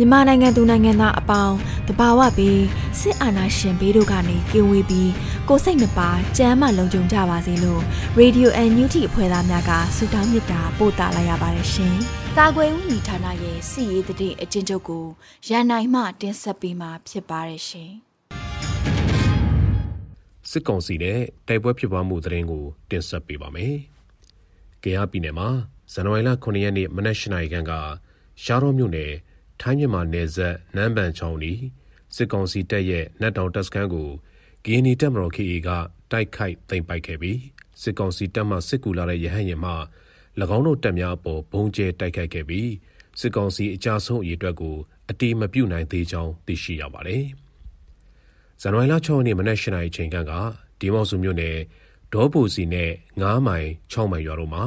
မြန်မာနိုင်ငံသူနိုင်ငံသားအပေါင်းတဘာဝပြီးစစ်အာဏာရှင်ဘေးတို့ကနေကင်းဝေးပြီးကိုစိတ်နှပါကြမ်းမှလုံခြုံကြပါစေလို့ Radio NUT အဖွဲ့သားများကဆုတောင်းမေတ္တာပို့သလာရပါတယ်ရှင်။ကာကွယ်ဦးညီဌာနရဲ့စီရေးတဲ့အကျဉ်းချုပ်ကိုရန်နိုင်မှတင်ဆက်ပေးမှာဖြစ်ပါတယ်ရှင်။စစ်ကောင်စီနဲ့တိုက်ပွဲဖြစ်ပွားမှုသတင်းကိုတင်ဆက်ပေးပါမယ်။ကြရပြည်နယ်မှာဇန်နဝါရီလ9ရက်နေ့မနက်၈နာရီခန့်က ရှားတော်မြို့နယ်ထိုင်းမြန်မာနယ်စပ်နန်းပန်ချောင်းဤစစ်ကောင်စီတပ်ရဲ့နတ်တောင်တပ်စခန်းကိုဂီနီတပ်မတော် KA ကတိုက်ခိုက်သိမ်းပိုက်ခဲ့ပြီးစစ်ကောင်စီတပ်မှစစ်ကူလာတဲ့ရဟန်းရင်မှ၎င်းတို့တပ်များအပေါ်ဘုံကျဲတိုက်ခိုက်ခဲ့ပြီးစစ်ကောင်စီအကြဆုံးအရေးအတွက်ကိုအတိမပြုတ်နိုင်သေးကြောင်းသိရှိရပါတယ်။ဇန်နဝါရီလ6ရက်နေ့မနက်၈နာရီချိန်ကဒီမော့စုမြို့နယ်ဒေါ်ပူစီနဲ့9မိုင်6မိုင်ရွာတို့မှာ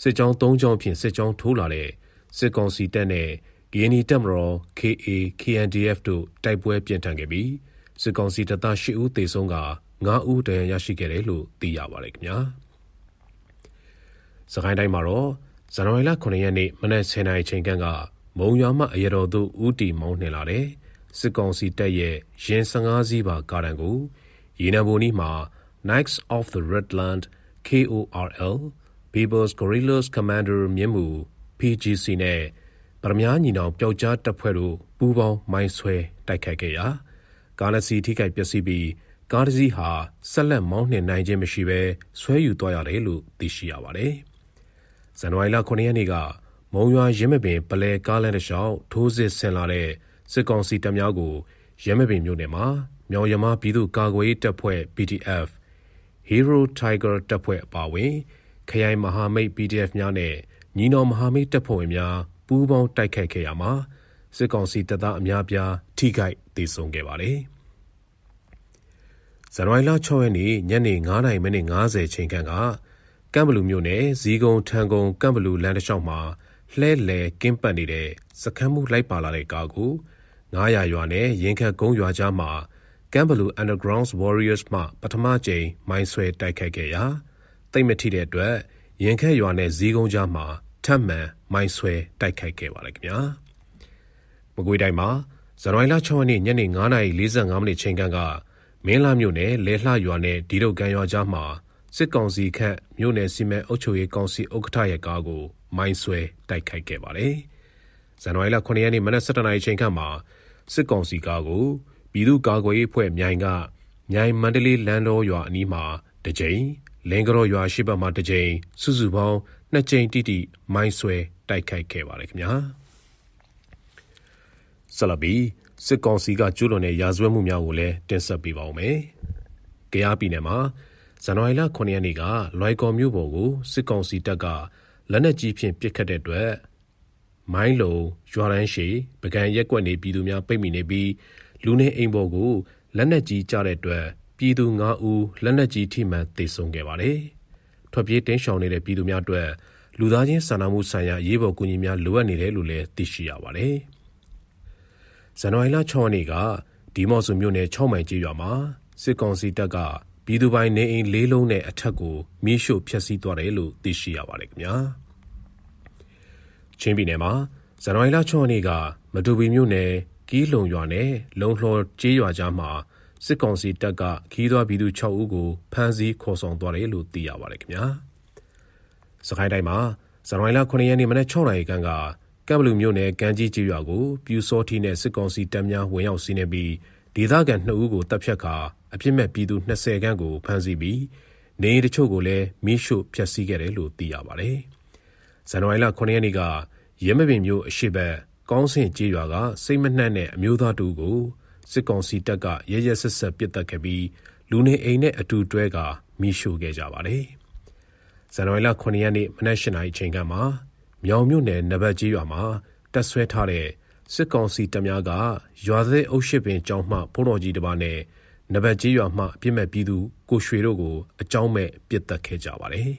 စစ်ကြောင်း3ကြောင်းဖြင့်စစ်ကြောင်းထိုးလာတဲ့ စစ်ကောင်စီတပ်နဲ့ ကရင်နီတပ်မတော် KA KNDF တို့ တိုက်ပွဲပြင်းထန်ခဲ့ပြီး စစ်ကောင်စီတပ်သား ၈ ဦးသေဆုံးက9ဦး ဒဏ်ရာရရှိခဲ့တယ်လို့ သိရပါတယ်ခင်ဗျာစကိုင်းတိုင်းမှာတော့ ဇန်နဝါရီလ9ရက်နေ့ မနက်10:00နာရီချိန်က မုံရွာမှအရတော်သို့ ဦးတီမောင်းနှင်လာတဲ့ စစ်ကောင်စီတပ်ရဲ့ရင်15စီးပါ ကားတန်းကို ရေနံဘုံနီးမှာ Knights of the Redland KORL People's Guerrillas Commander မြင့်မှု PGC နဲ့ဗရမ ्या ညီနောင်ပျောက်ကြားတပ်ဖွဲ့တို့ပူးပေါင်းမိုင်းဆွဲတိုက်ခိုက်ခဲ့ရာကားနှစ်စီးထိခိုက်ပျက်စီးပြီးကားတစ်စီးဟာဆက်လက်မောင်းနှင်နိုင်ခြင်းမရှိဘဲဆွဲယူသွားရတယ်လို့သိရှိရပါတယ်။ဇန်နဝါရီလ9ရက်နေ့ကမုံရွာရင်းမပင်ပလဲကားလမ်းတစ်လျှောက်ထိုးစစ်ဆင်လာတဲ့စစ်ကောင်စီတပ်များကိုရင်းမပင်မြို့နယ်မှာမြောင်ရမပြည်သူ့ကာကွယ်ရေးတပ်ဖွဲ့ PDF Hero Tiger တပ်ဖွဲ့အပါအဝင်ခရိုင်မဟာမိတ် PDF များနဲ့ ညီနောင်မဟာမိတ်တပ်ဖွဲ့ဝင်များပူးပေါင်းတိုက်ခိုက်ခဲ့ရမှာစစ်ကောင်စီတပ်သားအများပြားထိခိုက်ဒေဆုံးခဲ့ပါတယ်။ဇန်နဝါရီလ6ရက်နေ့ညနေ9:50မိနစ်50ချိန်ခန့်ကကမ်ဘလူမြို့နယ်ဇီကုံထန်ကုံကမ်ဘလူလမ်းတစ်လျှောက်မှာလှဲလဲကင်းပတ်နေတဲ့စခန်းမှုလိုက်ပါလာတဲ့ကားကို900ရွာနဲ့ရင်ခတ်ကုန်းရွာကြားမှာကမ်ဘလူ Underground Warriors မှပထမကြိမ်မိုင်းဆွဲတိုက်ခိုက်ခဲ့ရာတိတ်မထိတဲ့အတွက်ရင်ခတ်ရွာနဲ့ဇီကုံကြားမှာ ထပ်မံမိုင်းဆွဲတိုက်ခိုက်ခဲ့ပါတယ်ခင်ဗျာမကွေးတိုင်းမှာဇန်နဝါရီလ6ရက်နေ့ညနေ9:45မိနစ်ချိန်ကမင်းလာမြို့နယ်လဲလှရွာနဲ့ဒီတုတ်ကန်ရွာကြားမှာစစ်ကောင်စီခန့်မြို့နယ်စီမံအုပ်ချုပ်ရေးကောင်စီဥက္ကဋ္ဌရဲ့ကားကိုမိုင်းဆွဲတိုက်ခိုက်ခဲ့ပါတယ်ဇန်နဝါရီလ9ရက်နေ့မနက်7:00နာရီချိန်ခန့်မှာစစ်ကောင်စီကားကိုပြည်သူ့ကာကွယ်ရေးအဖွဲ့မြိုင်ကမြိုင်မန္တလေးလမ်းတော်ရွာအနီးမှာတစ်ကြိမ်လင်းကြောရွာရှိဘက်မှာတစ်ကြိမ်စုစုပေါင်း နှစ်ကြိမ်တိတိမိုင်းဆွဲတိုက်ခိုက်ခဲ့ပါတယ်ခင်ဗျာဆလဘီစစ်ကောင်စီကကျူးလွန်တဲ့ရာဇဝတ်မှုများကိုလည်းတင်ဆက်ပေးပါဦးမယ်။ကြရားပြည်နယ်မှာဇန်နဝါရီလ9ရက်နေ့ကလွိုင်ကော်မြို့ပေါ်ကိုစစ်ကောင်စီတပ်ကလက်နက်ကြီးဖြင့်ပစ်ခတ်တဲ့အတွက်မိုင်းလုံရွာရန်ရှိပကံရက်ကွက်နေပြည်သူများပိတ်မိနေပြီးလူနေအိမ်ပေါ်ကိုလက်နက်ကြီးကျတဲ့အတွက်ပြည်သူ9ဦးလက်နက်ကြီးထိမှန်သေဆုံးခဲ့ပါတယ်။ ထွက်ပြေးတင်းရှောင်နေတဲ့ပြည်သူများအတွက်လူသားချင်းစာနာမှုဆိုင်ရာရေးပေါ်ကူညီများလိုအပ်နေတယ်လို့လည်းသိရှိရပါတယ်။ဇန်နဝါရီလ6ရက်နေ့ကဒီမော့ဆူမြို့နယ်6မိုင်ကျေးရွာမှာစစ်ကောင်စီတပ်ကပြည်သူပိုင်နေအိမ်လေးလုံးနဲ့အထက်ကိုမီးရှို့ဖျက်ဆီးသွားတယ်လို့သိရှိရပါတယ်ခင်ဗျာ။ချင်းပြည်နယ်မှာဇန်နဝါရီလ6ရက်နေ့ကမတူပီမြို့နယ်ကီးလုံရွာနဲ့လုံလှော်ကျေးရွာကြားမှာ စစ်ကောင်စီတပ်ကခီးသွွားပြည်သူ6ဦးကိုဖမ်းဆီးခေါ်ဆောင်သွားတယ်လို့သိရပါတယ်ခင်ဗျာ။စကိုင်းတိုင်းမှာဇန်နဝါရီလ9ရက်နေ့မနက်6နာရီခန့်ကကံဘလူမြို့နယ်ကမ်းကြီးကြီးရွာကိုပြူစောထီနဲ့စစ်ကောင်စီတပ်များဝင်ရောက်စီးနင်းပြီးဒေသခံ2ဦးကိုတပ်ဖြတ်ခါအပြစ်မဲ့ပြည်သူ20ခန့်ကိုဖမ်းဆီးပြီးနေအိမ်တချို့ကိုလည်းမိရှို့ဖျက်ဆီးခဲ့တယ်လို့သိရပါတယ်။ဇန်နဝါရီလ9ရက်နေ့ကရဲမပင်မြို့အရှိဘက်ကောင်းစင်ကြီးရွာကစိတ်မနှံ့တဲ့အမျိုးသားတူကို စစ်ကောင်စီတပ်ကရဲရဲဆက်ဆက်ပစ်တက်ခဲ့ပြီးလူနေအိမ်နဲ့အတူတွဲကမိရှို့ခဲ့ကြပါတယ်။ဇန်နဝါရီလ9ရက်နေ့မနက်၈နာရီချိန်ကမှမြောင်မြို့နယ်နဘတ်ကြီးရွာမှာတက်ဆွဲထားတဲ့စစ်ကောင်စီတပ်များကရွာသေးအုပ်ရှိပင်ကျောင်းမှဘုံတော်ကြီးတစ်ပါးနဲ့နဘတ်ကြီးရွာမှအပြစ်မဲ့ပြည်သူကိုရွှေတို့ကိုအကြောင်းမဲ့ပြစ်တက်ခဲ့ကြပါတယ်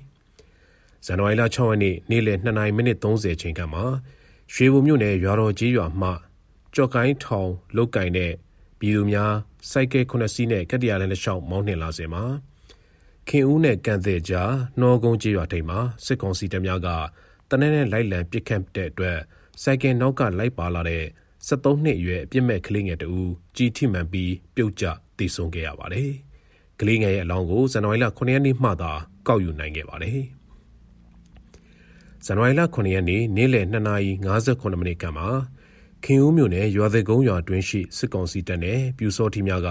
။ဇန်နဝါရီလ6ရက်နေ့နေ့လယ်2နာရီမိနစ်30ချိန်ကမှရွှေဘုံမြို့နယ်ရွာတော်ကြီးရွာမှကြော့ကိုင်းထောင်လုတ်ကင်တဲ့ ပြည်သူများစိုက်ကဲ9စီးနဲ့ကတ္တရာလမ်းတစ်လျှောက်မောင်းနှင်လာစဉ်မှာခင်ဦးနဲ့ကန်တဲ့ကြားနှောကုန်းကြီးရွာထိပ်မှာစစ်ကောင်စီတပ်များကတနက်နဲ့လိုက်လံပစ်ခတ်တဲ့အတွက်စိုက်ကဲနောက်ကလိုက်ပါလာတဲ့73နှစ်အရွယ်အပြစ်မဲ့ကလေးငယ်တူကြီးထိမှန်ပြီးပြုတ်ကျတည်ဆုံခဲ့ရပါတယ်။ကလေးငယ်ရဲ့အလောင်းကိုဇန်နဝါရီလ9ရက်နေ့မှသာကောက်ယူနိုင်ခဲ့ပါတယ်။ဇန်နဝါရီလ9ရက်နေ့နေ့လယ်2:58မိနစ်ကမှ ခင်ဦးမြို့နယ်ရွာသေးကုန်းရွာတွင်းရှိစစ်ကောင်စီတပ်နဲ့ပြူစောထီများက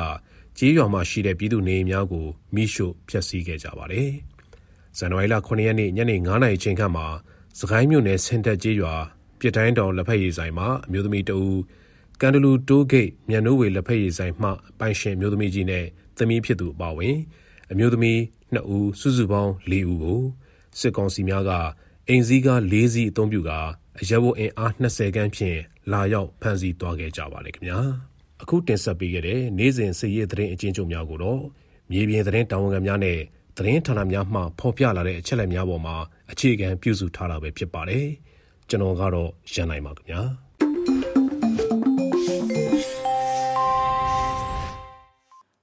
ကြေးရွာမှာရှိတဲ့ပြည်သူနေအိမ်များကိုမိရှို့ဖျက်ဆီးခဲ့ကြပါတယ်။ဇန်နဝါရီလ9ရက်နေ့ညနေ9:00နာရီချိန်ခန့်မှာစကိုင်းမြို့နယ်ဆင်တက်ကြေးရွာပြစ်တိုင်းတောင်လက်ဖက်ရည်ဆိုင်မှာအမျိုးသမီးတဦးကန်တလူတိုးဂိတ်မြန်နိုးဝေလက်ဖက်ရည်ဆိုင်မှပိုင်ရှင်အမျိုးသမီးကြီးနဲ့သမီးဖြစ်သူအပါအဝင်အမျိုးသမီး2ဦးစုစုပေါင်း4ဦးကိုစစ်ကောင်စီများကအိမ်စည်းကား၄စီးအုံပြုကာ အရက်ဝတ်အင်အား20ခန်းဖြင့်လာရောက်ဖမ်းဆီးသွားခဲ့ကြပါလေခင်ဗျာအခုတင်ဆက်ပေးခဲ့တဲ့နေ့စဉ်စည်ရသတင်းအချင်းချုပ်များကိုတော့မြေပြင်သတင်းတာဝန်ခံများနဲ့သတင်းဌာနများမှဖော်ပြလာတဲ့အချက်အလက်များပေါ်မှာအခြေခံပြုစုထားတာပဲဖြစ်ပါတယ်ကျွန်တော်ကတော့ရန်နိုင်ပါခင်ဗျာ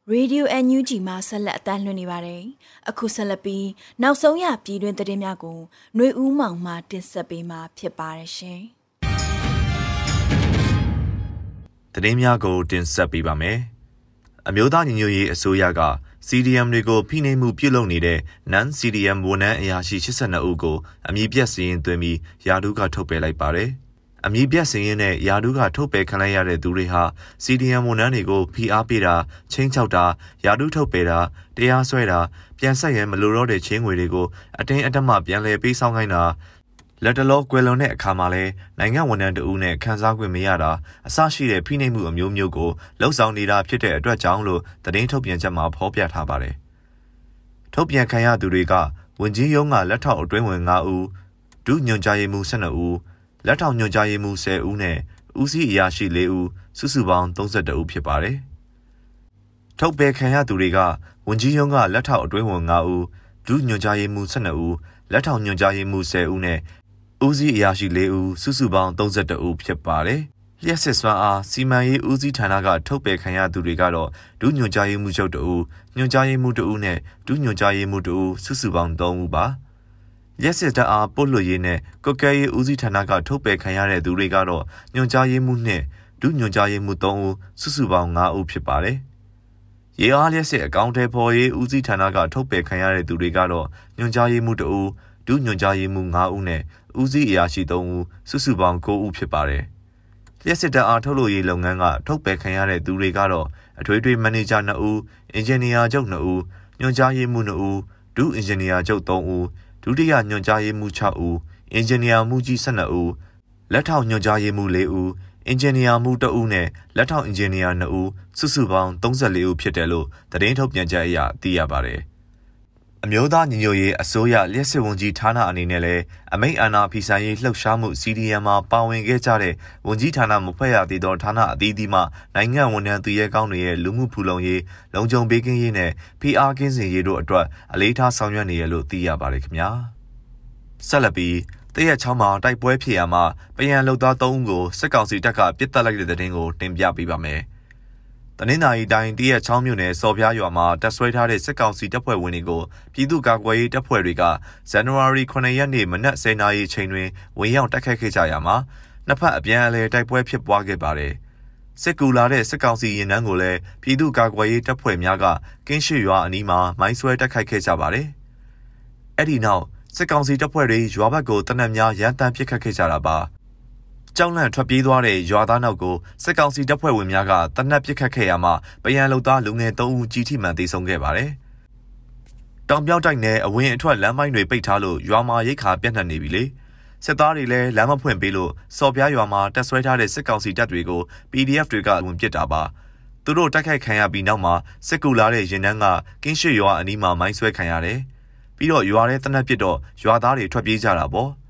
ရေဒီယို NUG မှာဆက်လက်အတန်းလွှင့်နေပါတယ်။အခုဆက်လက်ပြီးနောက်ဆုံးရပြည်တွင်သတင်းများကိုຫນွေဦးမောင်မှတင်ဆက်ပေးမှာဖြစ်ပါတယ်ရှင်။သတင်းများကိုတင်ဆက်ပေးပါမယ်။အမျိုးသားညီညွတ်ရေးအစိုးရက CDM တွေကိုဖိနှိပ်မှုပြုလုပ်နေတဲ့ Non-CDM ဝန်ထမ်းအရာရှိ82ဦးကိုအမည်ပြတ်စည်ရင်သွင်းပြီးယာဒူးကထုတ်ပယ်လိုက်ပါတယ်။ အမည်ပြတ်စင်ရင်နဲ့ယာဒူးကထုတ်ပယ်ခံလိုက်ရတဲ့သူတွေဟာ CDM ဝန်ထမ်းတွေကိုဖိအားပေးတာချင်းချောက်တာယာဒူးထုတ်ပယ်တာတရားစွဲတာပြန်ဆက်ရန်မလိုတော့တဲ့ချင်းငွေတွေကိုအတင်းအဓမ္မပြန်လည်ပေးဆောင်ခိုင်းတာလက်တလောကွယ်လွန်တဲ့အခါမှာလဲနိုင်ငံဝန်ထမ်းတဦးနဲ့ခန်းစားခွင့်မရတာအဆရှိတဲ့ဖိနှိပ်မှုအမျိုးမျိုးကိုလှုပ်ဆောင်နေတာဖြစ်တဲ့အတွက်ကြောင့်လို့သတင်းထုတ်ပြန်ချက်မှာဖော်ပြထားပါတယ်။ထုတ်ပြန်ခံရသူတွေကဝင်ကြီးရုံးကလက်ထောက်အတွင်းဝင်9ဦးဒုညွန်ကြားရေးမှူး12ဦး လက်ထောက်ညွှန်ကြားရေးမှူး10ဦးနဲ့ဦးစီးအရာရှိ4ဦးစုစုပေါင်း32ဦးဖြစ်ပါတယ်။ထုတ်ပယ်ခံရသူတွေကဝန်ကြီးရုံးကလက်ထောက်အတွင်းဝန်5ဦးဒုညွှန်ကြားရေးမှူး12ဦးလက်ထောက်ညွှန်ကြားရေးမှူး10ဦးနဲ့ဦးစီးအရာရှိ4ဦးစုစုပေါင်း32ဦးဖြစ်ပါတယ်။လျှက်စစ်စွမ်းအားစီမံရေးဦးစီးဌာနကထုတ်ပယ်ခံရသူတွေကတော့ဒုညွှန်ကြားရေးမှူးချုပ်2ဦးညွှန်ကြားရေးမှူး2ဦးနဲ့ဒုညွှန်ကြားရေးမှူး2ဦးစုစုပေါင်း3ဦးပါ။ ရက်စစ်တပ်အားပို့လွှတ်ရေးနဲ့ကုတ်ကဲရေးဦးစီးဌာနကထုတ်ပယ်ခံရတဲ့သူတွေကတော့ညွန်ကြားရေးမှုနဲ့ဒုညွန်ကြားရေးမှု3ဦးစုစုပေါင်း9ဦးဖြစ်ပါတယ်။ရေအားလျက်စစ်အကောင့်ထဲပေါ်ရေးဦးစီးဌာနကထုတ်ပယ်ခံရတဲ့သူတွေကတော့ညွန်ကြားရေးမှု2ဦးဒုညွန်ကြားရေးမှု9ဦးနဲ့ဦးစီးအရာရှိ3ဦးစုစုပေါင်း9ဦးဖြစ်ပါတယ်။လျက်စစ်တပ်အားထုတ်လို့ရေးလုပ်ငန်းကထုတ်ပယ်ခံရတဲ့သူတွေကတော့အထွေထွေမန်နေဂျာ2ဦးအင်ဂျင်နီယာချုပ်2ဦးညွန်ကြားရေးမှု2ဦးဒုအင်ဂျင်နီယာချုပ်3ဦး ဒုတိယညွှန်ကြားရေးမှူး6ဦးအင်ဂျင်နီယာမှူးကြီး12ဦးလက်ထောက်ညွှန်ကြားရေးမှူး4ဦးအင်ဂျင်နီယာမှူး2ဦးနဲ့လက်ထောက်အင်ဂျင်နီယာ2ဦးစုစုပေါင်း34ဦးဖြစ်တယ်လို့သတင်းထုတ်ပြန်ချက်အရသိရပါတယ် အမျိုးသားညီညွတ်ရေးအစိုးရလျှက်စစ်ဝန်ကြီးဌာနအနေနဲ့လည်းအမိတ်အာဏာဖီဆိုင်ရေးလှုပ်ရှားမှု CDM မှာပါဝင်ခဲ့ကြတဲ့ဝန်ကြီးဌာနမဖွဲ့ရသေးသောဌာနအသီးသီးမှနိုင်ငံဝန်ထမ်းသူရဲကောင်းတွေရဲ့လူမှုဖူလုံရေးလုံခြုံပေးကင်းရေးနဲ့ဖိအားကင်းစင်ရေးတို့အတွက်အလေးထားဆောင်ရွက်နေရလို့သိရပါတယ်ခင်ဗျာဆက်လက်ပြီးတရက်ချောင်းမှာတိုက်ပွဲဖြစ်ရမှာပယံလုံသား၃ဦးကိုစစ်ကောင်စီတပ်ကပစ်တက်လိုက်တဲ့တဲ့တင်ကိုတင်ပြပေးပါမယ်။ တနင်္သာရီတိုင်းတရက်ချောင်းမြို့နယ်စော်ပြားရွာမှာတပ်ဆွဲထားတဲ့စစ်ကောင်စီတပ်ဖွဲ့ဝင်တွေကိုပြည်သူ့ကာကွယ်ရေးတပ်ဖွဲ့တွေကဇန်နဝါရီ9ရက်နေ့မနက်10:00နာရီချိန်တွင်ဝင်ရောက်တိုက်ခိုက်ခဲ့ကြရမှာနှစ်ဖက်အပြန်အလှန်တိုက်ပွဲဖြစ်ပွားခဲ့ပါတယ်။စစ်ကူလာတဲ့စစ်ကောင်စီရင်နှန်းကိုလည်းပြည်သူ့ကာကွယ်ရေးတပ်ဖွဲ့များကကင်းရှိရွာအနီးမှာမိုင်းဆွဲတိုက်ခိုက်ခဲ့ကြပါတယ်။အဲ့ဒီနောက်စစ်ကောင်စီတပ်ဖွဲ့တွေရွာဘက်ကိုတနက်များရန်တမ်းပစ်ခတ်ခဲ့ကြတာပါ။ ကြောက်လန့်ထွက်ပြေးသွားတဲ့ရွာသားနောက်ကိုစစ်ကောင်စီတပ်ဖွဲ့ဝင်များကတနက်ပစ်ခတ်ခဲ့ရမှာပယံလုံသားလူငယ်၃ဦးကြီးထိမှန်သေဆုံးခဲ့ပါတယ်။တောင်ပြောက်တိုက်နယ်အဝင်အထွက်လမ်းမိုင်းတွေပိတ်ထားလို့ရွာမှာရိတ်ခါပြန့်နှံ့နေပြီလေ။စစ်သားတွေလည်းလမ်းမဖွင့်ပေးလို့စော်ပြားရွာမှာတက်ဆွဲထားတဲ့စစ်ကောင်စီတပ်တွေကို PDF တွေကဝင်ပစ်တာပါ။သူတို့တိုက်ခိုက်ခံရပြီးနောက်မှာစစ်ကူလာတဲ့ရင်နှန်းကကင်းရှိရွာအနီးမှာမိုင်းဆွဲခံရတယ်။ပြီးတော့ရွာထဲတနက်ပစ်တော့ရွာသားတွေထွက်ပြေးကြတာပေါ့။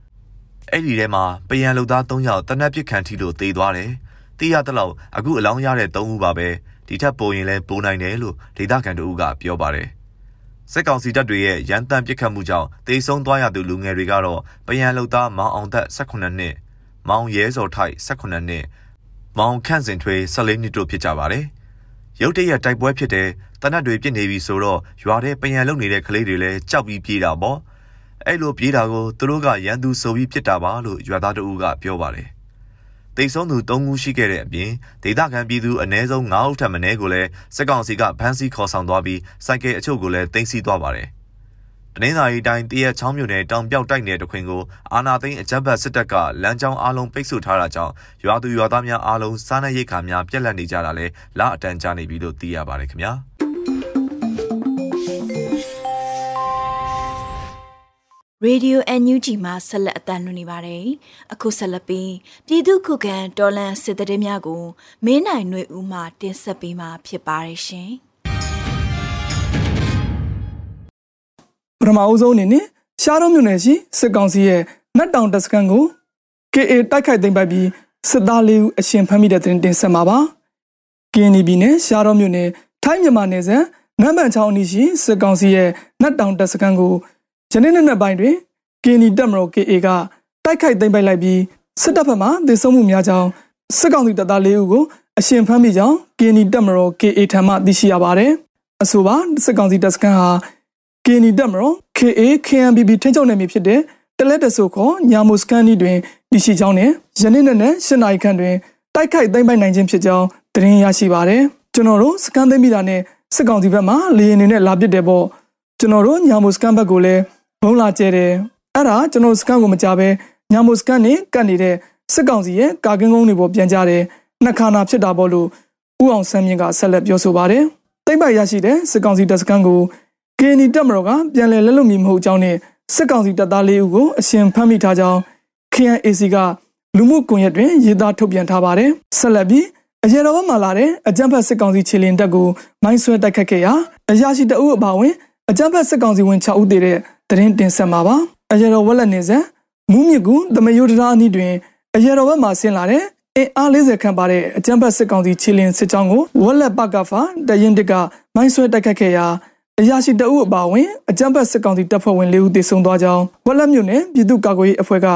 အဲ့ဒီထဲမှာပယံလူသား၃ယောက်တနက်ပစ်ခံထိလို့သေသွားတယ်။သိရတဲ့လောက်အခုအလောင်းရတဲ့၃ဦးပါပဲ။ဒီထက်ပိုရင်လည်းပိုနိုင်တယ်လို့ဒေသခံတို့ကပြောပါတယ်။စစ်ကောင်စီတပ်တွေရဲ့ရန်တမ်းပစ်ခတ်မှုကြောင့်တေဆုံးသွားရသူလူငယ်တွေကတော့ပယံလူသားမောင်အောင်သက်18နှစ်၊မောင်ရဲစော်ထိုက်18နှစ်၊မောင်ခန့်စင်ထွေး14နှစ်တို့ဖြစ်ကြပါတယ်။ရုတ်တရက်တိုက်ပွဲဖြစ်တဲ့တနတ်တွေပြစ်နေပြီဆိုတော့ရွာထဲပယံလုံနေတဲ့ကလေးတွေလည်းကြောက်ပြီးပြေးတာပေါ့။ အဲ့လိုပြေးတာကိုသူတို့ကရန်သူဆိုပြီးဖြစ်တာပါလို့ရွာသားတို့ကပြောပါတယ်။တိတ်ဆုံးသူ၃ဦးရှိခဲ့တဲ့အပြင်ဒေသခံပြည်သူအ ਨੇ ဆုံး9ဦးထပ်မံကိုလည်းစစ်ကောင်စီကဖမ်းဆီးခေါ်ဆောင်သွားပြီးစိုက်ကဲအချို့ကိုလည်းတင်စီသွားပါတယ်။တနင်္သာရီတိုင်းတရက်ချောင်းမြို့နယ်တောင်ပြောက်တိုက်နယ်တခွင်ကိုအာနာသိန်းအကြမ်းဖက်စစ်တပ်ကလမ်းကြောင်းအားလုံးပိတ်ဆို့ထားတာကြောင့်ရွာသူရွာသားများအားလုံးစားနပ်ရိက္ခာများပြက်လက်နေကြတာလဲလအတန်းကြာနေပြီလို့သိရပါတယ်ခင်ဗျာ။ Radio NUG မှာဆက်လက်အသံလွှင့်နေပါတယ်။အခုဆက်လက်ပြီးပြည်သူခုခံတော်လှန်စစ်တရေးများကိုမင်းနိုင်ຫນွေဦးမှတင်ဆက်ပေးမှာဖြစ်ပါတယ်ရှင်။ပထမအဦးဆုံးအနေနဲ့ရှားတော်မြို့နယ်ရှိစစ်ကောင်စီရဲ့နတ်တောင်တပ်စခန်းကို KA တိုက်ခိုက်သိမ်းပိုက်ပြီးစစ်သားလေးဦးအရှင်ဖမ်းမိတဲ့တင်တင်ဆက်မှာပါ။ KNB နဲ့ရှားတော်မြို့နယ်ထိုင်းမြန်မာနယ်စပ်နမ်ဘန်ချောင်းအနီးရှိစစ်ကောင်စီရဲ့နတ်တောင်တပ်စခန်းကို ယနေ့နေ့ပိုင်းတွင်ကီနီတက်မတော် KA ကတိုက်ခိုက်သိမ်းပိုက်လိုက်ပြီးစစ်တပ်ဘက်မှသေဆုံးမှုများကြောင်းစစ်ကောင်စီတပ်သား၄ဦးကိုအရှင်ဖမ်းမိကြောင်းကီနီတက်မတော် KA ထံမှသိရှိရပါတယ်။အဆိုပါစစ်ကောင်စီတပ်စခန်းဟာကီနီတက်မတော် KA KNBB ထိန်းချုပ်နယ်မြေဖြစ်တဲ့တလက်တဆိုခေါ်ညာမုစကန်နီတွင်တည်ရှိကြောင်းနဲ့ယနေ့နေ့နဲ့၈နာရီခန့်တွင်တိုက်ခိုက်သိမ်းပိုက်နိုင်ခြင်းဖြစ်ကြောင်းသတင်းရရှိပါတယ်။ကျွန်တော်တို့စကန်သိမ်းမိတာနဲ့စစ်ကောင်စီဘက်မှလေရင်နေနဲ့လာပစ်တယ်ပေါ့ကျွန်တော်တို့ညာမုစကန်ဘက်ကိုလည်း ဘုံလာကျဲတယ်အဲ့ဒါကျွန်တော်စကန်ကိုမကြပဲညာမိုစကန်နဲ့ကတ်နေတဲ့စစ်ကောင်စီရဲ့ကာကင်းကုန်းတွေပေါ်ပြန်ကြတယ်နှစ်ခါနာဖြစ်တာပေါ့လို့ဥအောင်ဆန်းမြင့်ကဆက်လက်ပြောဆိုပါတယ်တိမ့်ပိုက်ရရှိတဲ့စစ်ကောင်စီတပ်စခန်းကိုကင်းနီတက်မတော်ကပြန်လည်လက်လွတ်မီမဟုတ်ကြောင်းနဲ့စစ်ကောင်စီတပ်သားလေးဦးကိုအရှင်ဖမ်းမိထားကြောင်း KNAC ကလူမှုကွန်ရက်တွင်ရေးသားထုတ်ပြန်ထားပါတယ်ဆက်လက်ပြီးအရေတော်ဘက်မှာလာတဲ့အကြမ်းဖက်စစ်ကောင်စီခြေလင်တပ်ကိုမိုင်းဆွဲတိုက်ခတ်ခဲ့ရာအရာရှိတအုပ်အပါဝင်အကြမ်းဖက်စစ်ကောင်စီဝင်6ဦးတည်တဲ့ တရင်တင်ဆက်မှာပါအရေတော်ဝက်လက်နေဆက်မူးမြစ်ကူတမယိုတရာအနီးတွင်အရေတော်ဘက်မှဆင်းလာတဲ့အင်အား40ခန့်ပါတဲ့အကြမ်းဖက်စစ်ကောင်စီခြေလင်းစစ်ကြောင်းကိုဝက်လက်ပကဖာတရင်တကမိုင်းဆွဲတိုက်ခတ်ခဲ့ရာအရာရှိတအုပ်အပါဝင်အကြမ်းဖက်စစ်ကောင်စီတပ်ဖွဲ့ဝင်၄ဦးသေဆုံးသွားကြောင်းဝက်လက်မြို့နယ်ပြည်သူ့ကာကွယ်ရေးအဖွဲ့က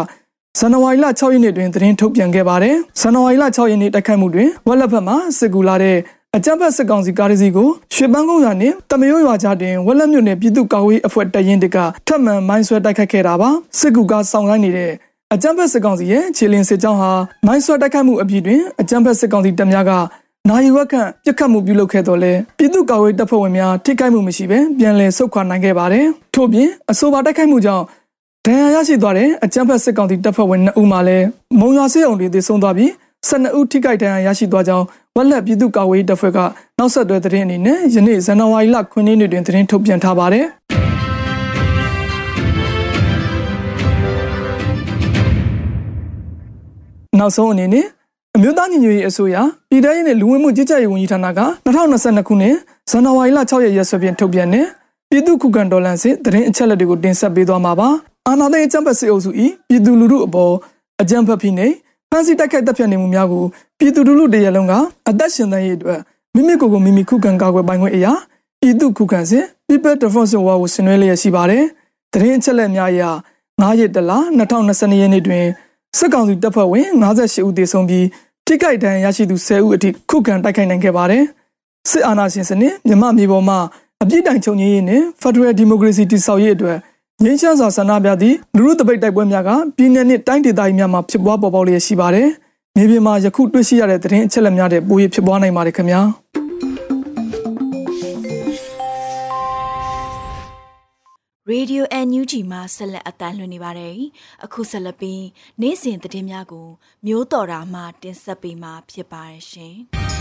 ဇန်နဝါရီလ6ရက်နေ့တွင်သတင်းထုတ်ပြန်ခဲ့ပါတယ်။ဇန်နဝါရီလ6ရက်နေ့တိုက်ခိုက်မှုတွင်ဝက်လက်ဘက်မှစစ်ကူလာတဲ့ အကြမ်းဖက်စစ်ကောင်စီကားစီကိုရွှေပန်းကုန်းရွာနှင့်တမရိုးရွာကြားတွင်ဝက်လက်မြို့နယ်ပြည်သူ့ကာကွယ်ရေးအဖွဲ့တရင်တကထပ်မံမိုင်းဆွဲတိုက်ခိုက်ခဲ့တာပါစစ်ကူကားဆောင်ရိုင်းနေတဲ့အကြမ်းဖက်စစ်ကောင်စီရဲ့ခြေလင်းစစ်ကြောင်းဟာမိုင်းဆွဲတိုက်ခိုက်မှုအပြီးတွင်အကြမ်းဖက်စစ်ကောင်စီတပ်များကနာယီဝက်ခန့်ပြစ်ခတ်မှုပြုလုပ်ခဲ့တော့လဲပြည်သူ့ကာကွယ်တပ်ဖွဲ့ဝင်များထိခိုက်မှုမရှိဘဲပြန်လည်ဆုတ်ခွာနိုင်ခဲ့ပါတယ်ထို့ပြင်အဆိုပါတိုက်ခိုက်မှုကြောင့်ဒဏ်ရာရရှိသွားတဲ့အကြမ်းဖက်စစ်ကောင်စီတပ်ဖွဲ့ဝင်2ဦးမှလည်းမုံရွာစစ်အောင်တွေသေဆုံးသွားပြီး 12ဦးထိခိုက်ဒဏ်ရာရရှိသွားကြောင်းဝက်လက်ပြည်သူ့ကာကွယ်ရေးတပ်ဖွဲ့ကနောက်ဆက်တွဲသတင်းအနေနဲ့ယနေ့ဇန်နဝါရီလ9ရက်နေ့တွင်သတင်းထုတ်ပြန်ထားပါတယ်။နောက်ဆုံးအနေနဲ့အမျိုးသားညီညွတ်ရေးအစိုးရပြည်ထောင်ရေးနဲ့လူဝင်မှုကြီးကြပ်ရေးဝန်ကြီးဌာနက2022ခုနှစ်ဇန်နဝါရီလ6ရက်ရက်စွဲဖြင့်ထုတ်ပြန်တဲ့ပြည်သူ့ခုခံတော်လှန်စစ်သတင်းအချက်အလက်တွေကိုတင်ဆက်ပေးသွားမှာပါ။အာဏာသိမ်းအကြမ်းဖက်စစ်အုပ်စု၏ပြည်သူလူထုအပေါ်အကြမ်းဖက်ဖိနှိပ် ဖမ်းဆီးတိုက်ခိုက်တပ်ဖြတ်နေမှုများကိုပြည်သူလူထုတရလုံးကအသက်ရှင်သန်ရေးအတွက်မိမိကိုယ်ကိုမိမိခုခံကာကွယ်ပိုင်ခွင့်အရာပြည်သူခုခံစစ် People Defense War ကိုဆင်နွှဲလျက်ရှိပါတယ်။တရင်အချက်လက်များအရ9ရက်တလ2022ရက်နေ့တွင်စစ်ကောင်စီတပ်ဖွဲ့ဝင်58ဦးသေဆုံးပြီးထိခိုက်ဒဏ်ရာရရှိသူ10ဦးအထိခုခံတိုက်ခိုက်နိုင်ခဲ့ပါတယ်။စစ်အာဏာရှင်စနစ်မြမမြေပေါ်မှာအပြစ်တိုင်ချုပ်ငြိမ်းရေးနဲ့ Federal Democracy တည်ဆောက်ရေးအတွက် ငင်းချမ်းစွာဆန္ဒပြသည့်လူမှုတပိတ်တိုက်ပွဲများကပြည်내နှင့်တိုင်းဒေသကြီးများမှာဖြစ်ပွားပေါ်ပေါက်လျက်ရှိပါတယ်။မြေပြင်မှာယခုတွေ့ရှိရတဲ့သတင်းအချက်အလက်များတဲ့ပိုရဖြစ်ပွားနိုင်ပါတယ်ခင်ဗျာ။ Radio NUG မှာဆက်လက်အသံလွှင့်နေပါတယ်။အခုဆက်လက်ပြီးနေ့စဉ်သတင်းများကိုမျိုးတော်တာမှတင်ဆက်ပေးမှာဖြစ်ပါတယ်ရှင်။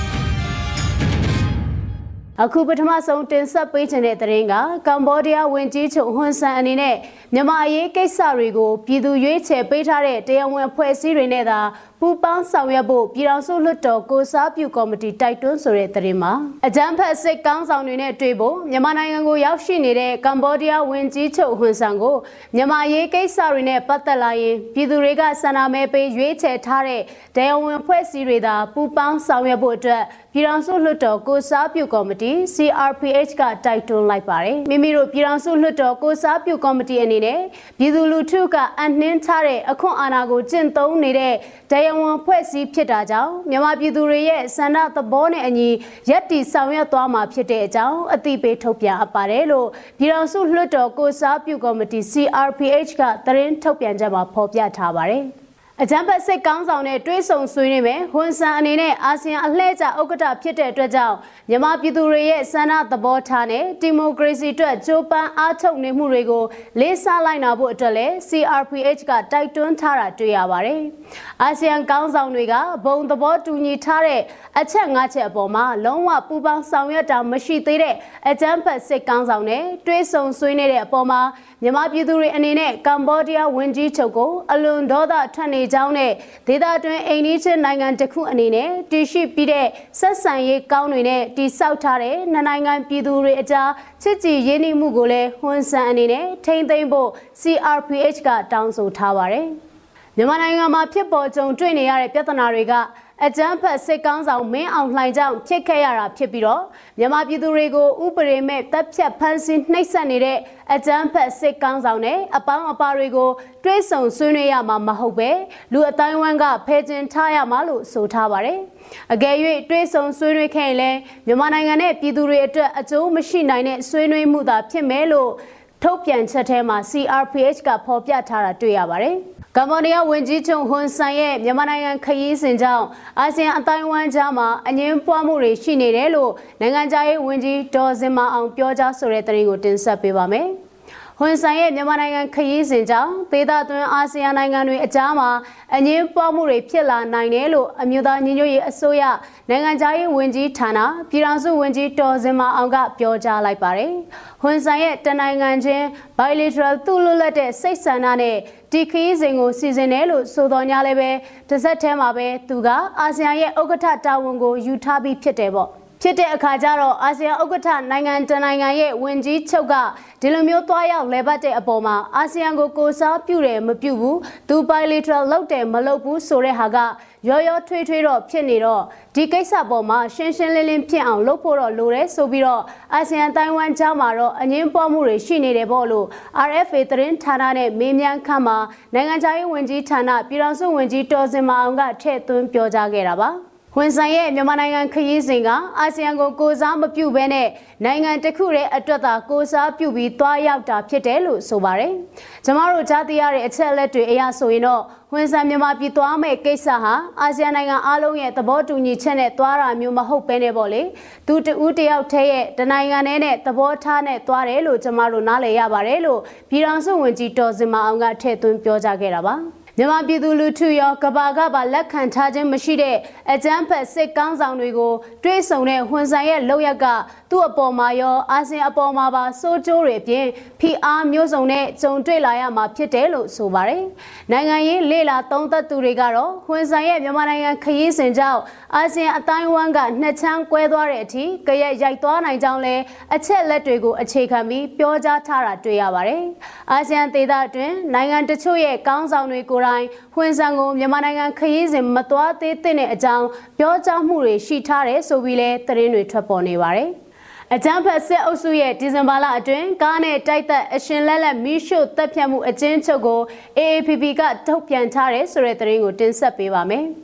အခုပထမဆုံးတင်ဆက်ပေးခြင်းတဲ့သတင်းကကမ္ဘောဒီးယားဝန်ကြီးချုပ်ဟွန်ဆန်အနေနဲ့မြန်မာအရေးကိစ္စတွေကိုပြည်သူရွေးချယ်ပေးထားတဲ့တရားဝင်ဖွဲ့စည်းတွေနဲ့သာ ပူးပေါင်းဆောင်ရွက်ဖို့ပြည်ထောင်စုလွှတ်တော်ကိုစားပြုကော်မတီတိုက်တွန်းဆိုတဲ့သတင်းမှာအကြမ်းဖက်စစ်ကောင်းဆောင်တွေနဲ့တွေ့ဖို့မြန်မာနိုင်ငံကိုရောက်ရှိနေတဲ့ကမ္ဘောဒီးယားဝန်ကြီးချုပ်ဟွန်ဆန်ကိုမြန်မာရေးကိစ္စတွေနဲ့ပတ်သက်လာရင်ပြည်သူတွေကဆန္ဒမဲပေးရွေးချယ်ထားတဲ့တရားဝင်ဖွဲ့စည်းတွေသာပူးပေါင်းဆောင်ရွက်ဖို့အတွက်ပြည်ထောင်စုလွှတ်တော်ကိုစားပြုကော်မတီ CRPH ကတိုက်တွန်းလိုက်ပါတယ်မိမိတို့ပြည်ထောင်စုလွှတ်တော်ကိုစားပြုကော်မတီအနေနဲ့ပြည်သူလူထုကအနှင်းထားတဲ့အခွင့်အာဏာကိုကျင့်သုံးနေတဲ့တရားဝန်ဖွဲ့စည်းဖြစ်တာကြောင့်မြန်မာပြည်သူတွေရဲ့ဆန္ဒသဘောနဲ့အညီရက်တီဆောင်ရွက်သွားမှာဖြစ်တဲ့အကြောင်းအသိပေးထုတ်ပြန်အပ်ပါတယ်လို့ပြည်ထောင်စုလွှတ်တော်ကိုစားပြုကော်မတီ CRPH ကသတင်းထုတ်ပြန်ချက်မှာဖော်ပြထားပါတယ်။ အကြံဖက်စစ်ကောင်းဆောင်နဲ့တွဲဆုံဆွေးနွေးမယ်ဟွန်ဆန်အနေနဲ့အာဆီယံအလှည့်ကျဥက္ကဋ္ဌဖြစ်တဲ့အတွက်ကြောင့်မြန်မာပြည်သူတွေရဲ့ဆန္ဒသဘောထားနဲ့ဒီမိုကရေစီအတွက်ကြိုးပမ်းအားထုတ်နေမှုတွေကိုလေးစားလိုက်နာဖို့အတွက်လည်း CRPH ကတိုက်တွန်းထားတာတွေ့ရပါတယ်။အာဆီယံကောင်းဆောင်တွေကဘုံသဘောတူညီထားတဲ့အချက်၅ချက်အပေါ်မှာလုံးဝပူးပေါင်းဆောင်ရွက်တာမရှိသေးတဲ့အကြံဖက်စစ်ကောင်းဆောင်နဲ့တွဲဆုံဆွေးနွေးတဲ့အပေါ်မှာမြန်မာပြည်သူတွေအနေနဲ့ကမ္ဘောဒီးယားဝန်ကြီးချုပ်ကိုအလွန်ဒေါသထွက်နေကြောင်းနဲ့ဒေသတွင်းအိမ်နီးချင်းနိုင်ငံတစ်ခုအနေနဲ့တည်ရှိပြီးတဲ့ဆက်ဆံရေးကောင်းတွေနဲ့တည်ဆောက်ထားတဲ့နှစ်နိုင်ငံပြည်သူတွေအကြားချစ်ကြည်ရင်းနှီးမှုကိုလည်းဟွန်ဆန်အနေနဲ့ထိမ့်သိမ်းဖို့ CRPH ကတောင်းဆိုထားပါတယ်။မြန်မာနိုင်ငံမှာဖြစ်ပေါ်ကြုံတွေ့နေရတဲ့ပြဿနာတွေက အကြမ်းဖက်စစ်ကောင်းဆောင်မင်းအောင်လှိုင်ကြောင့်ဖြစ်ခဲ့ရတာဖြစ်ပြီးတော့မြန်မာပြည်သူတွေကိုဥပဒေမဲ့တပ်ဖြတ်ဖမ်းဆီးနှိပ်စက်နေတဲ့အကြမ်းဖက်စစ်ကောင်းဆောင်နဲ့အပေါင်းအပါတွေကိုတွဲဆုံဆွေးနွေးရမှာမဟုတ်ပဲလူအတိုင်းဝန်းကဖယ်ကျင်ထားရမှာလို့ဆိုထားပါတယ်။အကယ်၍တွဲဆုံဆွေးနွေးခဲ့ရင်လည်းမြန်မာနိုင်ငံနဲ့ပြည်သူတွေအတွက်အကျိုးမရှိနိုင်တဲ့ဆွေးနွေးမှုသာဖြစ်မယ်လို့ထုတ်ပြန်ချက်ထဲမှာ CRPH ကဖော်ပြထားတာတွေ့ရပါတယ်။ ကမ္ဘောဒီးယားဝန်ကြီးချုပ်ဟွန်ဆန်ရဲ့မြန်မာနိုင်ငံခရီးစဉ်ကြောင့်အာဆီယံအတိုင်းအဝန်းကြားမှာအငင်းပွားမှုတွေရှိနေတယ်လို့နိုင်ငံခြားရေးဝန်ကြီးဒေါ်စင်မအောင်ပြောကြားဆိုတဲ့သတင်းကိုတင်ဆက်ပေးပါမယ်။ ဟွန်ဆန်ရဲ့မြန်မာနိုင်ငံခရီးစဉ်ကြောင့်ဒေသတွင်းအာဆီယံနိုင်ငံတွေအကြားမှာအငင်းပွားမှုတွေဖြစ်လာနိုင်တယ်လို့အမျိုးသားညီညွတ်ရေးအစိုးရနိုင်ငံခြားရေးဝန်ကြီးဌာနပြည်ထောင်စုဝန်ကြီးတော်စင်မအောင်ကပြောကြားလိုက်ပါတယ်။ဟွန်ဆန်ရဲ့တနိုင်ငံချင်း bilateral သူ့လွတ်လပ်တဲ့စိတ်ဆန္ဒနဲ့ဒီခရီးစဉ်ကိုစီစဉ်တယ်လို့ဆိုတော်ညာလည်းပဲတစ်ဆက်တည်းမှာပဲသူကအာဆီယံရဲ့ဥက္ကဋ္ဌတာဝန်ကိုယူထားပြီးဖြစ်တယ်ပေါ့။ ဖြစ်တဲ့အခါကျတော့အာဆီယံဥက္ကဋ္ဌနိုင်ငံတနိုင်ငံရဲ့ဝန်ကြီးချုပ်ကဒီလိုမျိုးသွားရောက်လဲပတ်တဲ့အပေါ်မှာအာဆီယံကိုကိုစားပြုတယ်မပြုဘူးသူ bilateral လုပ်တယ်မလုပ်ဘူးဆိုတဲ့ဟာကရောရောထွေးထွေးတော့ဖြစ်နေတော့ဒီကိစ္စပေါ်မှာရှင်းရှင်းလင်းလင်းဖြစ်အောင်လုပ်ဖို့တော့လိုတယ်ဆိုပြီးတော့အာဆီယံတိုင်းဝန်ကြားမှာတော့အငင်းပွားမှုတွေရှိနေတယ်ပေါ့လို့ RFA သတင်းဌာနနဲ့မေးမြန်းခန့်မှာနိုင်ငံခြားရေးဝန်ကြီးဌာနပြည်ထောင်စုဝန်ကြီးတော်စင်မအောင်ကထည့်သွင်းပြောကြားခဲ့တာပါ။ ဝန်ဆိုင်ရဲ့မြန်မာနိုင်ငံခရီးစဉ်ကအာဆီယံကိုကိုစားမပြုဘဲနဲ့နိုင်ငံတစ်ခုရဲ့အတွက်သာကိုစားပြုပြီးသွားရောက်တာဖြစ်တယ်လို့ဆိုပါတယ်။ကျမတို့ကြားသိရတဲ့အချက်အလက်တွေအရဆိုရင်တော့ဝန်ဆိုင်မြန်မာပြည်သွားမဲ့ကိစ္စဟာအာဆီယံနိုင်ငံအားလုံးရဲ့သဘောတူညီချက်နဲ့သွားတာမျိုးမဟုတ်ဘဲနဲ့ပေါ့လေ။သူတူတယောက်တည်းရဲ့တနိုင်ငံနဲ့နဲ့သဘောထားနဲ့သွားတယ်လို့ကျမတို့နားလည်ရပါတယ်လို့ပြည်ထောင်စုဝန်ကြီးတော်စင်မအောင်ကထည့်သွင်းပြောကြားခဲ့တာပါ။ မြန်မာပြည်သူလူထုရောကဘာကပါလက်ခံထားခြင်းမရှိတဲ့အကြမ်းဖက်စစ်ကောင်းဆောင်တွေကိုတွေးဆုံတဲ့ဟွန်ဆိုင်ရဲ့လောက်ရကသူ့အပေါ်မှာရောအာဆီယံအပေါ်မှာပါစိုးကျိုးတွေအပြင်ဖိအားမျိုးစုံနဲ့ကြုံတွေ့လာရမှာဖြစ်တယ်လို့ဆိုပါတယ်။နိုင်ငံရေးလေလာသုံးသပ်သူတွေကတော့ဟွန်ဆိုင်ရဲ့မြန်မာနိုင်ငံခရီးစဉ်ကြောင့်အာဆီယံအတိုင်းဝန်းကနှစ်ချမ်းကွဲသွားတဲ့အထိကြရက်ရိုက်သွားနိုင်ကြောင်းလဲအချက်လက်တွေကိုအခြေခံပြီးပြောကြားထားတာတွေ့ရပါတယ်။အာဆီယံဒေသအတွင်းနိုင်ငံတချို့ရဲ့ကောင်းဆောင်တွေကိုတိုင်းဖွင့်ဆန်ကိုမြန်မာနိုင်ငံခရီးစဉ်မသွားသေးတဲ့အကြောင်းပြောကြားမှုတွေရှိထားတယ်ဆိုပြီးလဲသတင်းတွေထွက်ပေါ်နေပါတယ်။အကြမ်းဖက်စစ်အုပ်စုရဲ့ဒီဇင်ဘာလအတွင်းကားနဲ့တိုက်သက်အရှင်လက်လက်မီးရှို့တပ်ဖြတ်မှုအကျဉ်းချုပ်ကို AAPP ကထုတ်ပြန်ထားတယ်ဆိုတဲ့သတင်းကိုတင်ဆက်ပေးပါမယ်။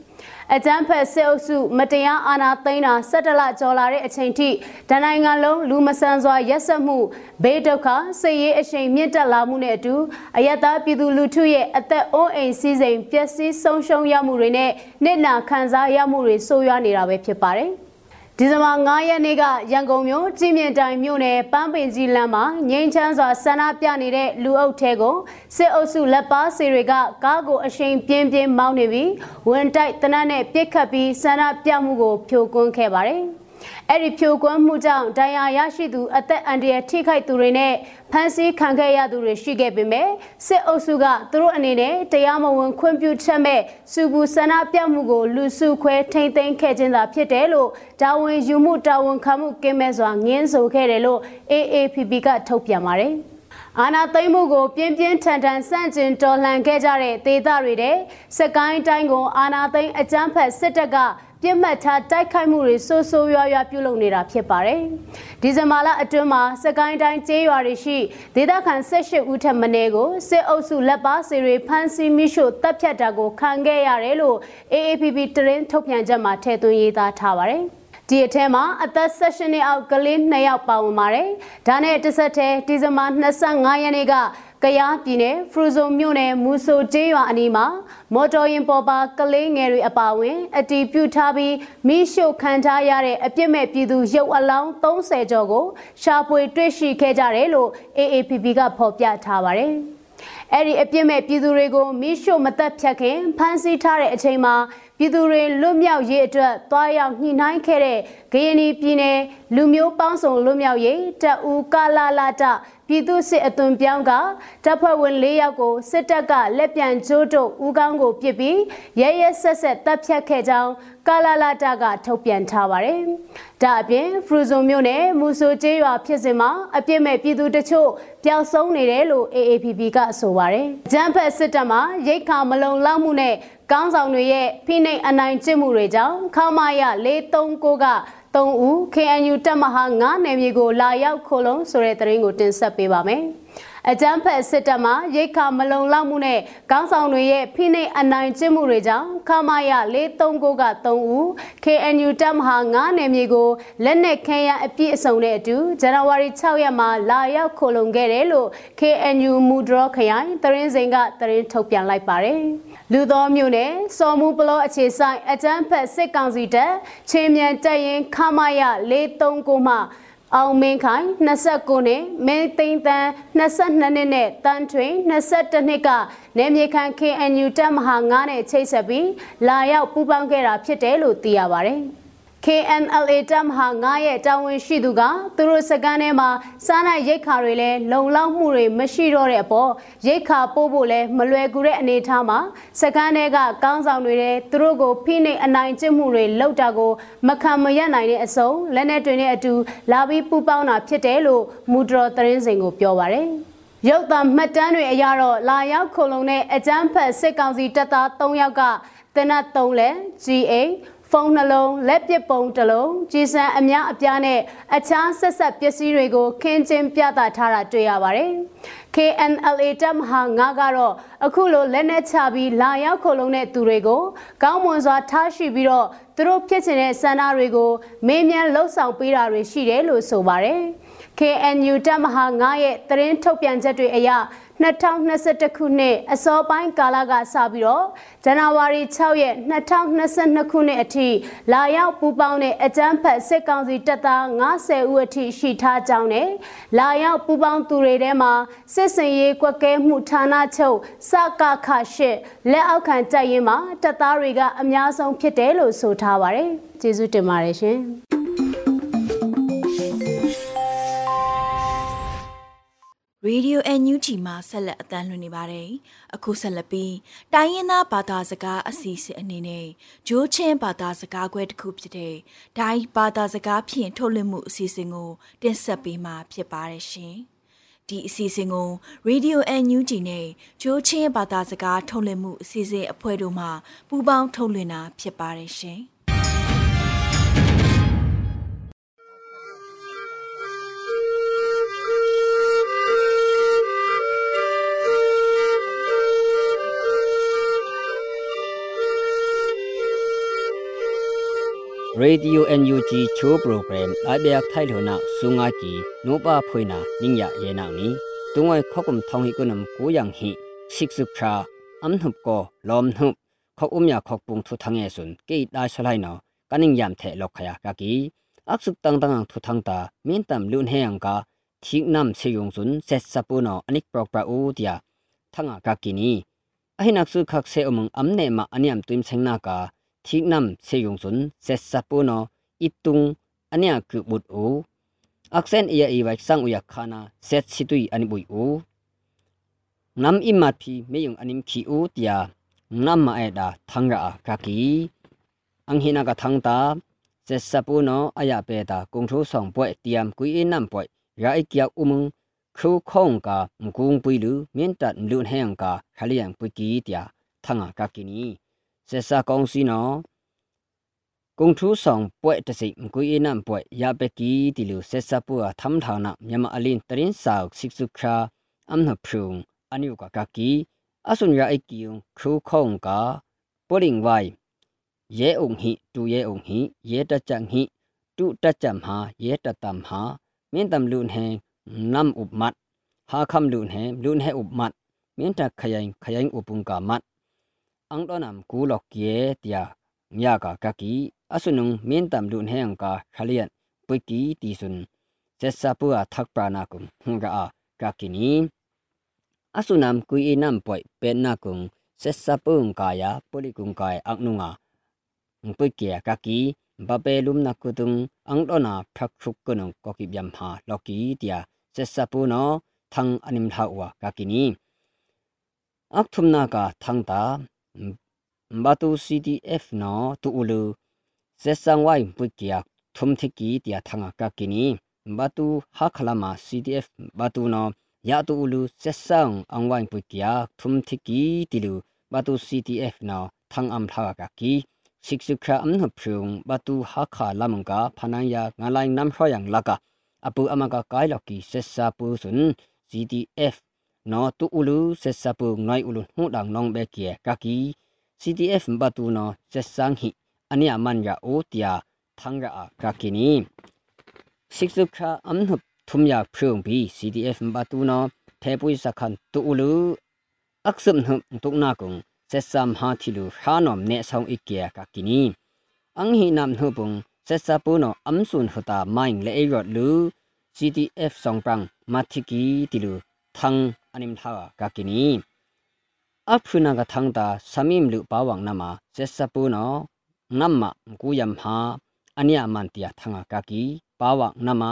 အကြမ်းဖက်စစ်အုပ်စုမတရားအာဏာသိမ်းတာ၁၇လကျော်လာတဲ့အချိန်ထိတနိုင်ငံလုံးလူမဆန်စွာရက်စက်မှုဘေးဒုက္ခစစ်ရေးအရှိန်မြင့်တက်လာမှုနဲ့အတူအယက်သားပြည်သူလူထုရဲ့အသက်အိုးအိမ်စီးစိမ်ပျက်စီးဆုံးရှုံးရမှုတွေနဲ့နစ်နာခံစားရမှုတွေဆိုးရွားနေတာပဲဖြစ်ပါတယ်။ ဒီဇင်ဘာ9ရက်နေ့ကရန်ကုန်မြို့ကြည်မြင့်တိုင်မြို့နယ်ပန်းပင်ကြီးလမ်းမှာငိမ့်ချမ်းစွာဆန္ဒပြနေတဲ့လူအုပ်ထဲကိုစစ်အုပ်စုလက်ပါစီတွေကကားကိုအရှိန်ပြင်းပြင်းမောင်းနေပြီးဝင်တိုက်တနတ်နဲ့ပြစ်ခတ်ပြီးဆန္ဒပြမှုကိုဖြိုကွင်းခဲ့ပါတယ်။ အဲ့ဒီဖြိုကွင်းမှုကြောင့်ဒဏ်ရာရရှိသူအသက်အန္တရာယ်ထိခိုက်သူတွေနဲ့ဖမ်းဆီးခံခဲ့ရသူတွေရှိခဲ့ပေမဲ့စစ်အုပ်စုကသူတို့အနေနဲ့တရားမဝင်ခွင့်ပြုချက်မဲ့စုဘူးဆန္ဒပြမှုကိုလူစုခွဲထိမ့်သိမ်းခဲ့ခြင်းသာဖြစ်တယ်လို့တာဝန်ယူမှုတာဝန်ခံမှုကင်းမဲ့စွာငင်းဆိုခဲ့တယ်လို့ AAPP ကထုတ်ပြန်ပါတယ်အာနာသိမ့်မှုကိုပြင်းပြင်းထန်ထန်စန့်ကျင်တော်လှန်ခဲ့ကြတဲ့ဒေသတွေတဲ့စကိုင်းတိုင်းကိုအာနာသိမ့်အကြမ်းဖက်စစ်တပ်က ပြစ်မှတ်ထားတိုက်ခိုက်မှုတွေဆိုးဆိုးရွားရွားပြုလုပ်နေတာဖြစ်ပါတယ်။ဒီဇင်ဘာလအတွင်းမှာစကိုင်းတိုင်းကျေးရွာတွေရှိဒေသခံ18ဦးထက်မနည်းကိုစစ်အုပ်စုလက်ပါစီတွေဖမ်းဆီးမိရှို့တပ်ဖြတ်တာကိုခံခဲ့ရတယ်လို့ AAPP တရင်ထုတ်ပြန်ချက်မှာထည့်သွင်းရေးသားထားပါတယ်။ဒီအထဲမှာအသက်16နှစ်အောက်ကလေး2ယောက်ပါဝင်ပါတယ်။ဒါနဲ့တစ်ဆက်တည်းဒီဇင်ဘာ25ရက်နေ့က ကယားပြည်နယ်ဖရူဇုံမြို့နယ်မူဆိုကျေးရွာအနီးမှာမော်တော်ယာဉ်ပေါ်ပါကလေးငယ်တွေအပါအဝင်အတီးပြုတ်ထားပြီးမိရှုခံထားရတဲ့အပြစ်မဲ့ပြည်သူရုပ်အလောင်း30ကျော်ကိုရှာဖွေတွေ့ရှိခဲ့ကြတယ်လို့ AAPP ကဖော်ပြထားပါတယ်။အဲ့ဒီအပြစ်မဲ့ပြည်သူတွေကိုမိရှုမသက်ဖြတ်ခင်ဖမ်းဆီးထားတဲ့အချိန်မှာပြည်သူတွေလွတ်မြောက်ရေးအတွက်တွားရောက်ညှိနှိုင်းခဲ့တဲ့ဂယနီပြည်နယ်လူမျိုးပေါင်းစုံလွတ်မြောက်ရေးတပ်ဦးကာလာလာတ ပြည်သူစစ်အသွင်ပြောင်းကတပ်ဖွဲ့ဝင်၄ယောက်ကိုစစ်တပ်ကလက်ပြန်ကျိုးတုပ်ဦးကောင်းကိုပစ်ပြီးရဲရဲဆက်ဆက်တပ်ဖြတ်ခဲ့ကြောင်းကာလာလာတာကထုတ်ပြန်ထားပါတယ်။ဒါအပြင်ဖရူဇုံမြို့နယ်မူဆိုကျေးရွာဖြစ်စဉ်မှာအပြစ်မဲ့ပြည်သူတချို့ပျောက်ဆုံးနေတယ်လို့ AAPP ကဆိုပါတယ်။ဂျမ်ဖက်စစ်တပ်မှာရိတ်ခါမလုံလောက်မှုနဲ့ကောင်းဆောင်တွေရဲ့ဖိနှိပ်အနိုင်ကျင့်မှုတွေကြောင့်ခမာရ439က 3ဦး KNU တပ်မဟာ9နယ်မြေကိုလာရောက်ခိုးလုံးဆိုတဲ့သတင်းကိုတင်ဆက်ပေးပါမယ်။အကြမ်းဖက်စစ်တပ်မှရိတ်ခါမလုံလောက်မှုနဲ့ကောင်းဆောင်တွေရဲ့ဖိနှိပ်အနိုင်ကျင့်မှုတွေကြောင့်ခမာယ439က3ဦး KNU တပ်မဟာ9နယ်မြေကိုလက်နက်ခဲယမ်းအပြည့်အစုံနဲ့အတူဇန်နဝါရီ6ရက်မှာလာရောက်ခိုလုံခဲ့တယ်လို့ KNU မူဒရောခရိုင်သတင်းစိန်ကသတင်းထုတ်ပြန်လိုက်ပါတယ် လူသောမျိုးနဲ့စော်မှုပလောအခြေဆိုင်အကြမ်းဖက်စစ်ကောင်စီတပ်ချင်းမြန်တပ်ရင်ခမာယ439မှအောင်မင်းခိုင်29နှစ်မင်းသိန်းတန်း22နှစ်နဲ့တန်းထွင်22နှစ်ကနေမြေခံ KNU တပ်မဟာ9နဲ့ချိတ်ဆက်ပြီးလာရောက်ပူးပေါင်းခဲ့တာဖြစ်တယ်လို့သိရပါတ ယ်။ KNLA တပ်မဟာ9ရဲ့တာဝန်ရှိသူကသူတို့စကန်ထဲမှာစားနပ်ရိတ်ခါတွေလည်းလုံလောက်မှုတွေမရှိတော့တဲ့အပေါ်ရိတ်ခါပို့ဖို့လည်းမလွယ်ကူတဲ့အနေအထားမှာစကန်ထဲကကောင်းဆောင်တွေလည်းသူတို့ကိုဖိနှိပ်အနိုင်ကျင့်မှုတွေလုပ်တာကိုမခံမရနိုင်တဲ့အစုံလက်နက်တွေနဲ့အတူလာပြီးပူပေါင်းတာဖြစ်တယ်လို့မူဒရောသတင်းစင်ကိုပြောပါတယ်ရုပ်သံမှတ်တမ်းတွေအရတော့လာရောက်ခုံလုံးတဲ့အကြမ်းဖက်စစ်ကောင်စီတပ်သား3ယောက်ကတနတ်3လဲ GA ဖုန်းနှလုံးလက်ပစ်ပုံတစ်လုံးကြီးစံအများအပြားနဲ့အခြားဆက်ဆက်ပစ္စည်းတွေကိုခင်းကျင်းပြသထားတာတွေ့ရပါတယ်။ KNLA တပ်မဟာ9ကတော့အခုလိုလက်နက်ချပြီးလာရောက်ခုံလုံးတဲ့သူတွေကိုကောင်းမွန်စွာထားရှိပြီးတော့သူတို့ဖြစ်ချင်တဲ့စန္ဒတွေကိုမေးမြန်းလှုပ်ဆောင်ပေးတာတွေရှိတယ်လို့ဆိုပါတယ်။ KNU တပ်မဟာ9ရဲ့သတင်းထုတ်ပြန်ချက်တွေအရ 2021ခုနှစ်အစောပိုင်းကာလကစပြီးတော့ဇန်နဝါရီ6ရက်2022ခုနှစ်အထိလာရောက်ပူးပေါင်းတဲ့အကြမ်းဖက်စစ်ကောင်စီတပ်သား90ဦးအထိရှိထားကြောင်းနဲ့လာရောက်ပူးပေါင်းသူတွေထဲမှာစစ်စင်ရေးကွက်ကဲမှုဌာနချုပ်စကခရှစ်လက်အောက်ခံတပ်ရင်းမှာတပ်သားတွေကအများဆုံးဖြစ်တယ်လို့ဆိုထားပါတယ်ကျေးဇူးတင်ပါတယ်ရှင် Radio NUG မှာဆက်လက်အသံလွှင့်နေပါတယ်။အခုဆက်လက်ပြီးတိုင်းရင်းသားဘာသာစကားအစီအစဉ်အနေနဲ့ဂျိုးချင်းဘာသာစကားခွဲတစ်ခုဖြစ်တဲ့ဒိုင်းဘာသာစကားဖြင့်ထုတ်လွှင့်မှုအစီအစဉ်ကိုတင်ဆက်ပေးမှာဖြစ်ပါတယ်ရှင်။ဒီအစီအစဉ်ကို Radio NUG နဲ့ဂျိုးချင်းဘာသာစကားထုတ်လွှင့်မှုအစီအစဉ်အဖွဲ့တို့မှပူးပေါင်းထုတ်လွှင့်တာဖြစ်ပါတယ်ရှင်။ Radio NUG Chu program abyak thailo na sunga ki no pa phoina ningya ye na ni tungoi khokum thong hi kunam ku yang hi siksu kha am thup ko lom thup khok umya khok pung thu thange sun ke da salai no kaning yam the lok khaya ka ki aksuk tang tang thu thang ta min tam lun he ang ka thik nam se yong sun set sapu no anik prok pra u tia thanga ka kini ahinak su khak se umung amne ma aniam tuim sengna ka thik nam se yong sun set sapu no itung ania ku but u aksen iya i wai sang uya khana set situi ani bui u nam imat phi meyung anim khi u tia nam ma eda thangra ka ki anghina ka thangta se sapu no aya pe ta kung thu song pwe tiam kui in nam pwe ra ikya umung khu khong ka mkung pui lu mien tat lun hang ka khaliang pui ki tia thanga ka kini se sa kong si no kung thu song pwe ta sei kui in nam pwe ya pe ki ti lu se sapu a tham tha na myama alin trin sao sik su kha am na phrung aniu ka ka ki asun ra ikiyung khu khong ka poling wai ရဲုံဟိတူရဲုံဟိရဲတကြံဟိတုတကြံဟာရဲတတမ်ဟာမင်းတမ်လူန်ဟဲနမ်ဥပမတ်ဟာခမ်လူန်ဟဲလူန်ဟဲဥပမတ်မင်းတခရိုင်ခရိုင်ဥပုန်ကာမတ် အန်တော်နမ်ကူလော့ကေတယာမြာကာကကီအဆုနုံမင်းတမ်လူန်ဟဲအန်ကာခလျန်ပွိကီတီဆွန်ဆက်စပူအထက်ပရနာကုံဟွန်ရာကကီနီအဆုနမ်ကွီနမ်ပွိပန်နာကုံဆက်စပူန်ကာယာပိုလီကုံကာအန်နုငါ pui kia kaki ba pe lum na kutung ang do na phak khuk ko no ko ki byam ha loki tia se sapu no thang anim tha wa kaki ni ak thum na ka thang ta batu cdf no tu ulu se sang wai pui kia thum thiki tia thanga kaki ni batu ha khalama cdf batu no ya tu ulu se sang ang wai pui kia thum thiki tilu batu cdf no thang am tha kaki สิกสุคราอัมนพรุงบาตูฮักขาลามงกาพนังยางาลายน้ำพรอย่างลักะอปูอามากากายลอกีเซซาปูสุน CDF นอตุอุลูเซซาปูงอยอุลุหูดังนองเบเกียกากี CDF บาตูนอเซซังหิอันนี้มันยาโอเตียทังระอากากินีสิกสุคราอัมนทุมยาพรุงบี CDF บาตูนอเทปุยสักขันตุอุลูอักษมหึตุกนากุง se sam ha thilu hanom ne song ikya ka kini ang hi nam hu bung se sa pu no am sun huta maing le e rot lu CTF song prang mathiki tilu thang anim thaga ka kini afuna ga thangta samim lu pawang nama sesapu no namma ku yam ha ania mantia thanga ka ki pawang nama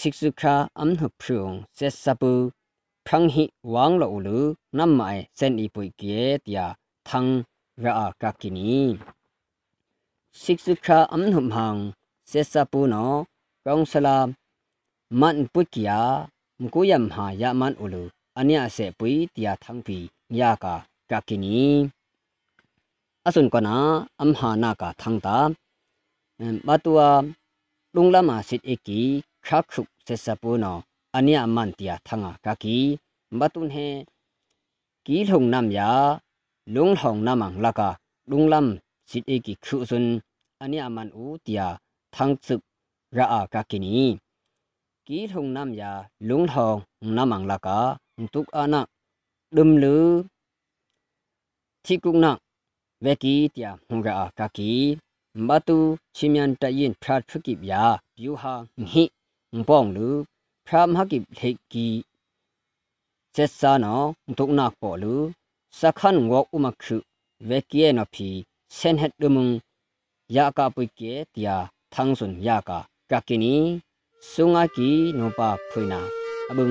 siksukha amnu phung sesapu phang hi wang lo lu namma ai sen i pui ki tia thang ra ka kini siksukha amnu hang sesapu no kong salam man pu kia မကိုယမ်ဟာယာမန်အိုလိုအနိယဆေပွီတီယာသံပီယာကာကာကီနီအစွန်ကနာအမ်ဟာနာကာသံတာမတူဝလုံလမစစ်အကီခါခုဆက်စပူနောအနိယမန်တီယာသံငါကာကီမတုန်ဟေကီလုံနမ်ယာလုံဟောင်နမန်လကာလုံလမ်စစ်အကီခုစွန်အနိယမန်ဦးတီယာသံစုရာအာကာကီနီ วลุงละมาสิทเอกีครักขุเซซาปูนอ ania mantia thanga kaki batun he ki long nam ya lung hong namang laka lunglam sit e ki khu sun ania man u tia thang chup ra a kakini ki long nam ya lung hong namang laka tuk ana dum lu thi kung na veki tia hungra a kaki batu chimyan ta yin phat phukip ya byu ha ngi mpong lu พระมหกิเลกีเจสานอตุกนักปอลูสักขันงอกอุมักคือเวกีเอนอพีเซนเฮดดมุงยากาปุยเกตยาทังสุนยากากากินี สุงากีโนปาพุยนาအဘုံ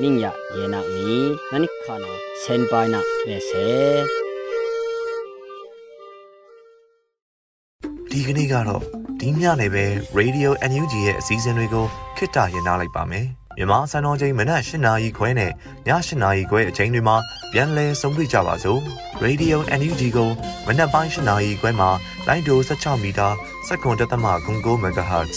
နင်းရယေနာမီနနိခါနာစန်ပိုင်နာဘေဆေဒီကနေ့ကတော့ဒီညနေပဲ Radio NUG ရဲ့အစည်းအဝေးတွေကိုခਿੱတရနာလိုက်ပါမယ်။မြန်မာစံတော်ချိန်မနက်၈နာရီခွဲနဲ့ည၈နာရီခွဲအချိန်တွေမှာပြန်လည်ဆုံးဖြတ်ကြပါစို့။ Radio NUG ကိုမနက်ပိုင်း၈နာရီခွဲမှာလိုင်းဒို16မီတာစက္ကန့်တသမ9 MHz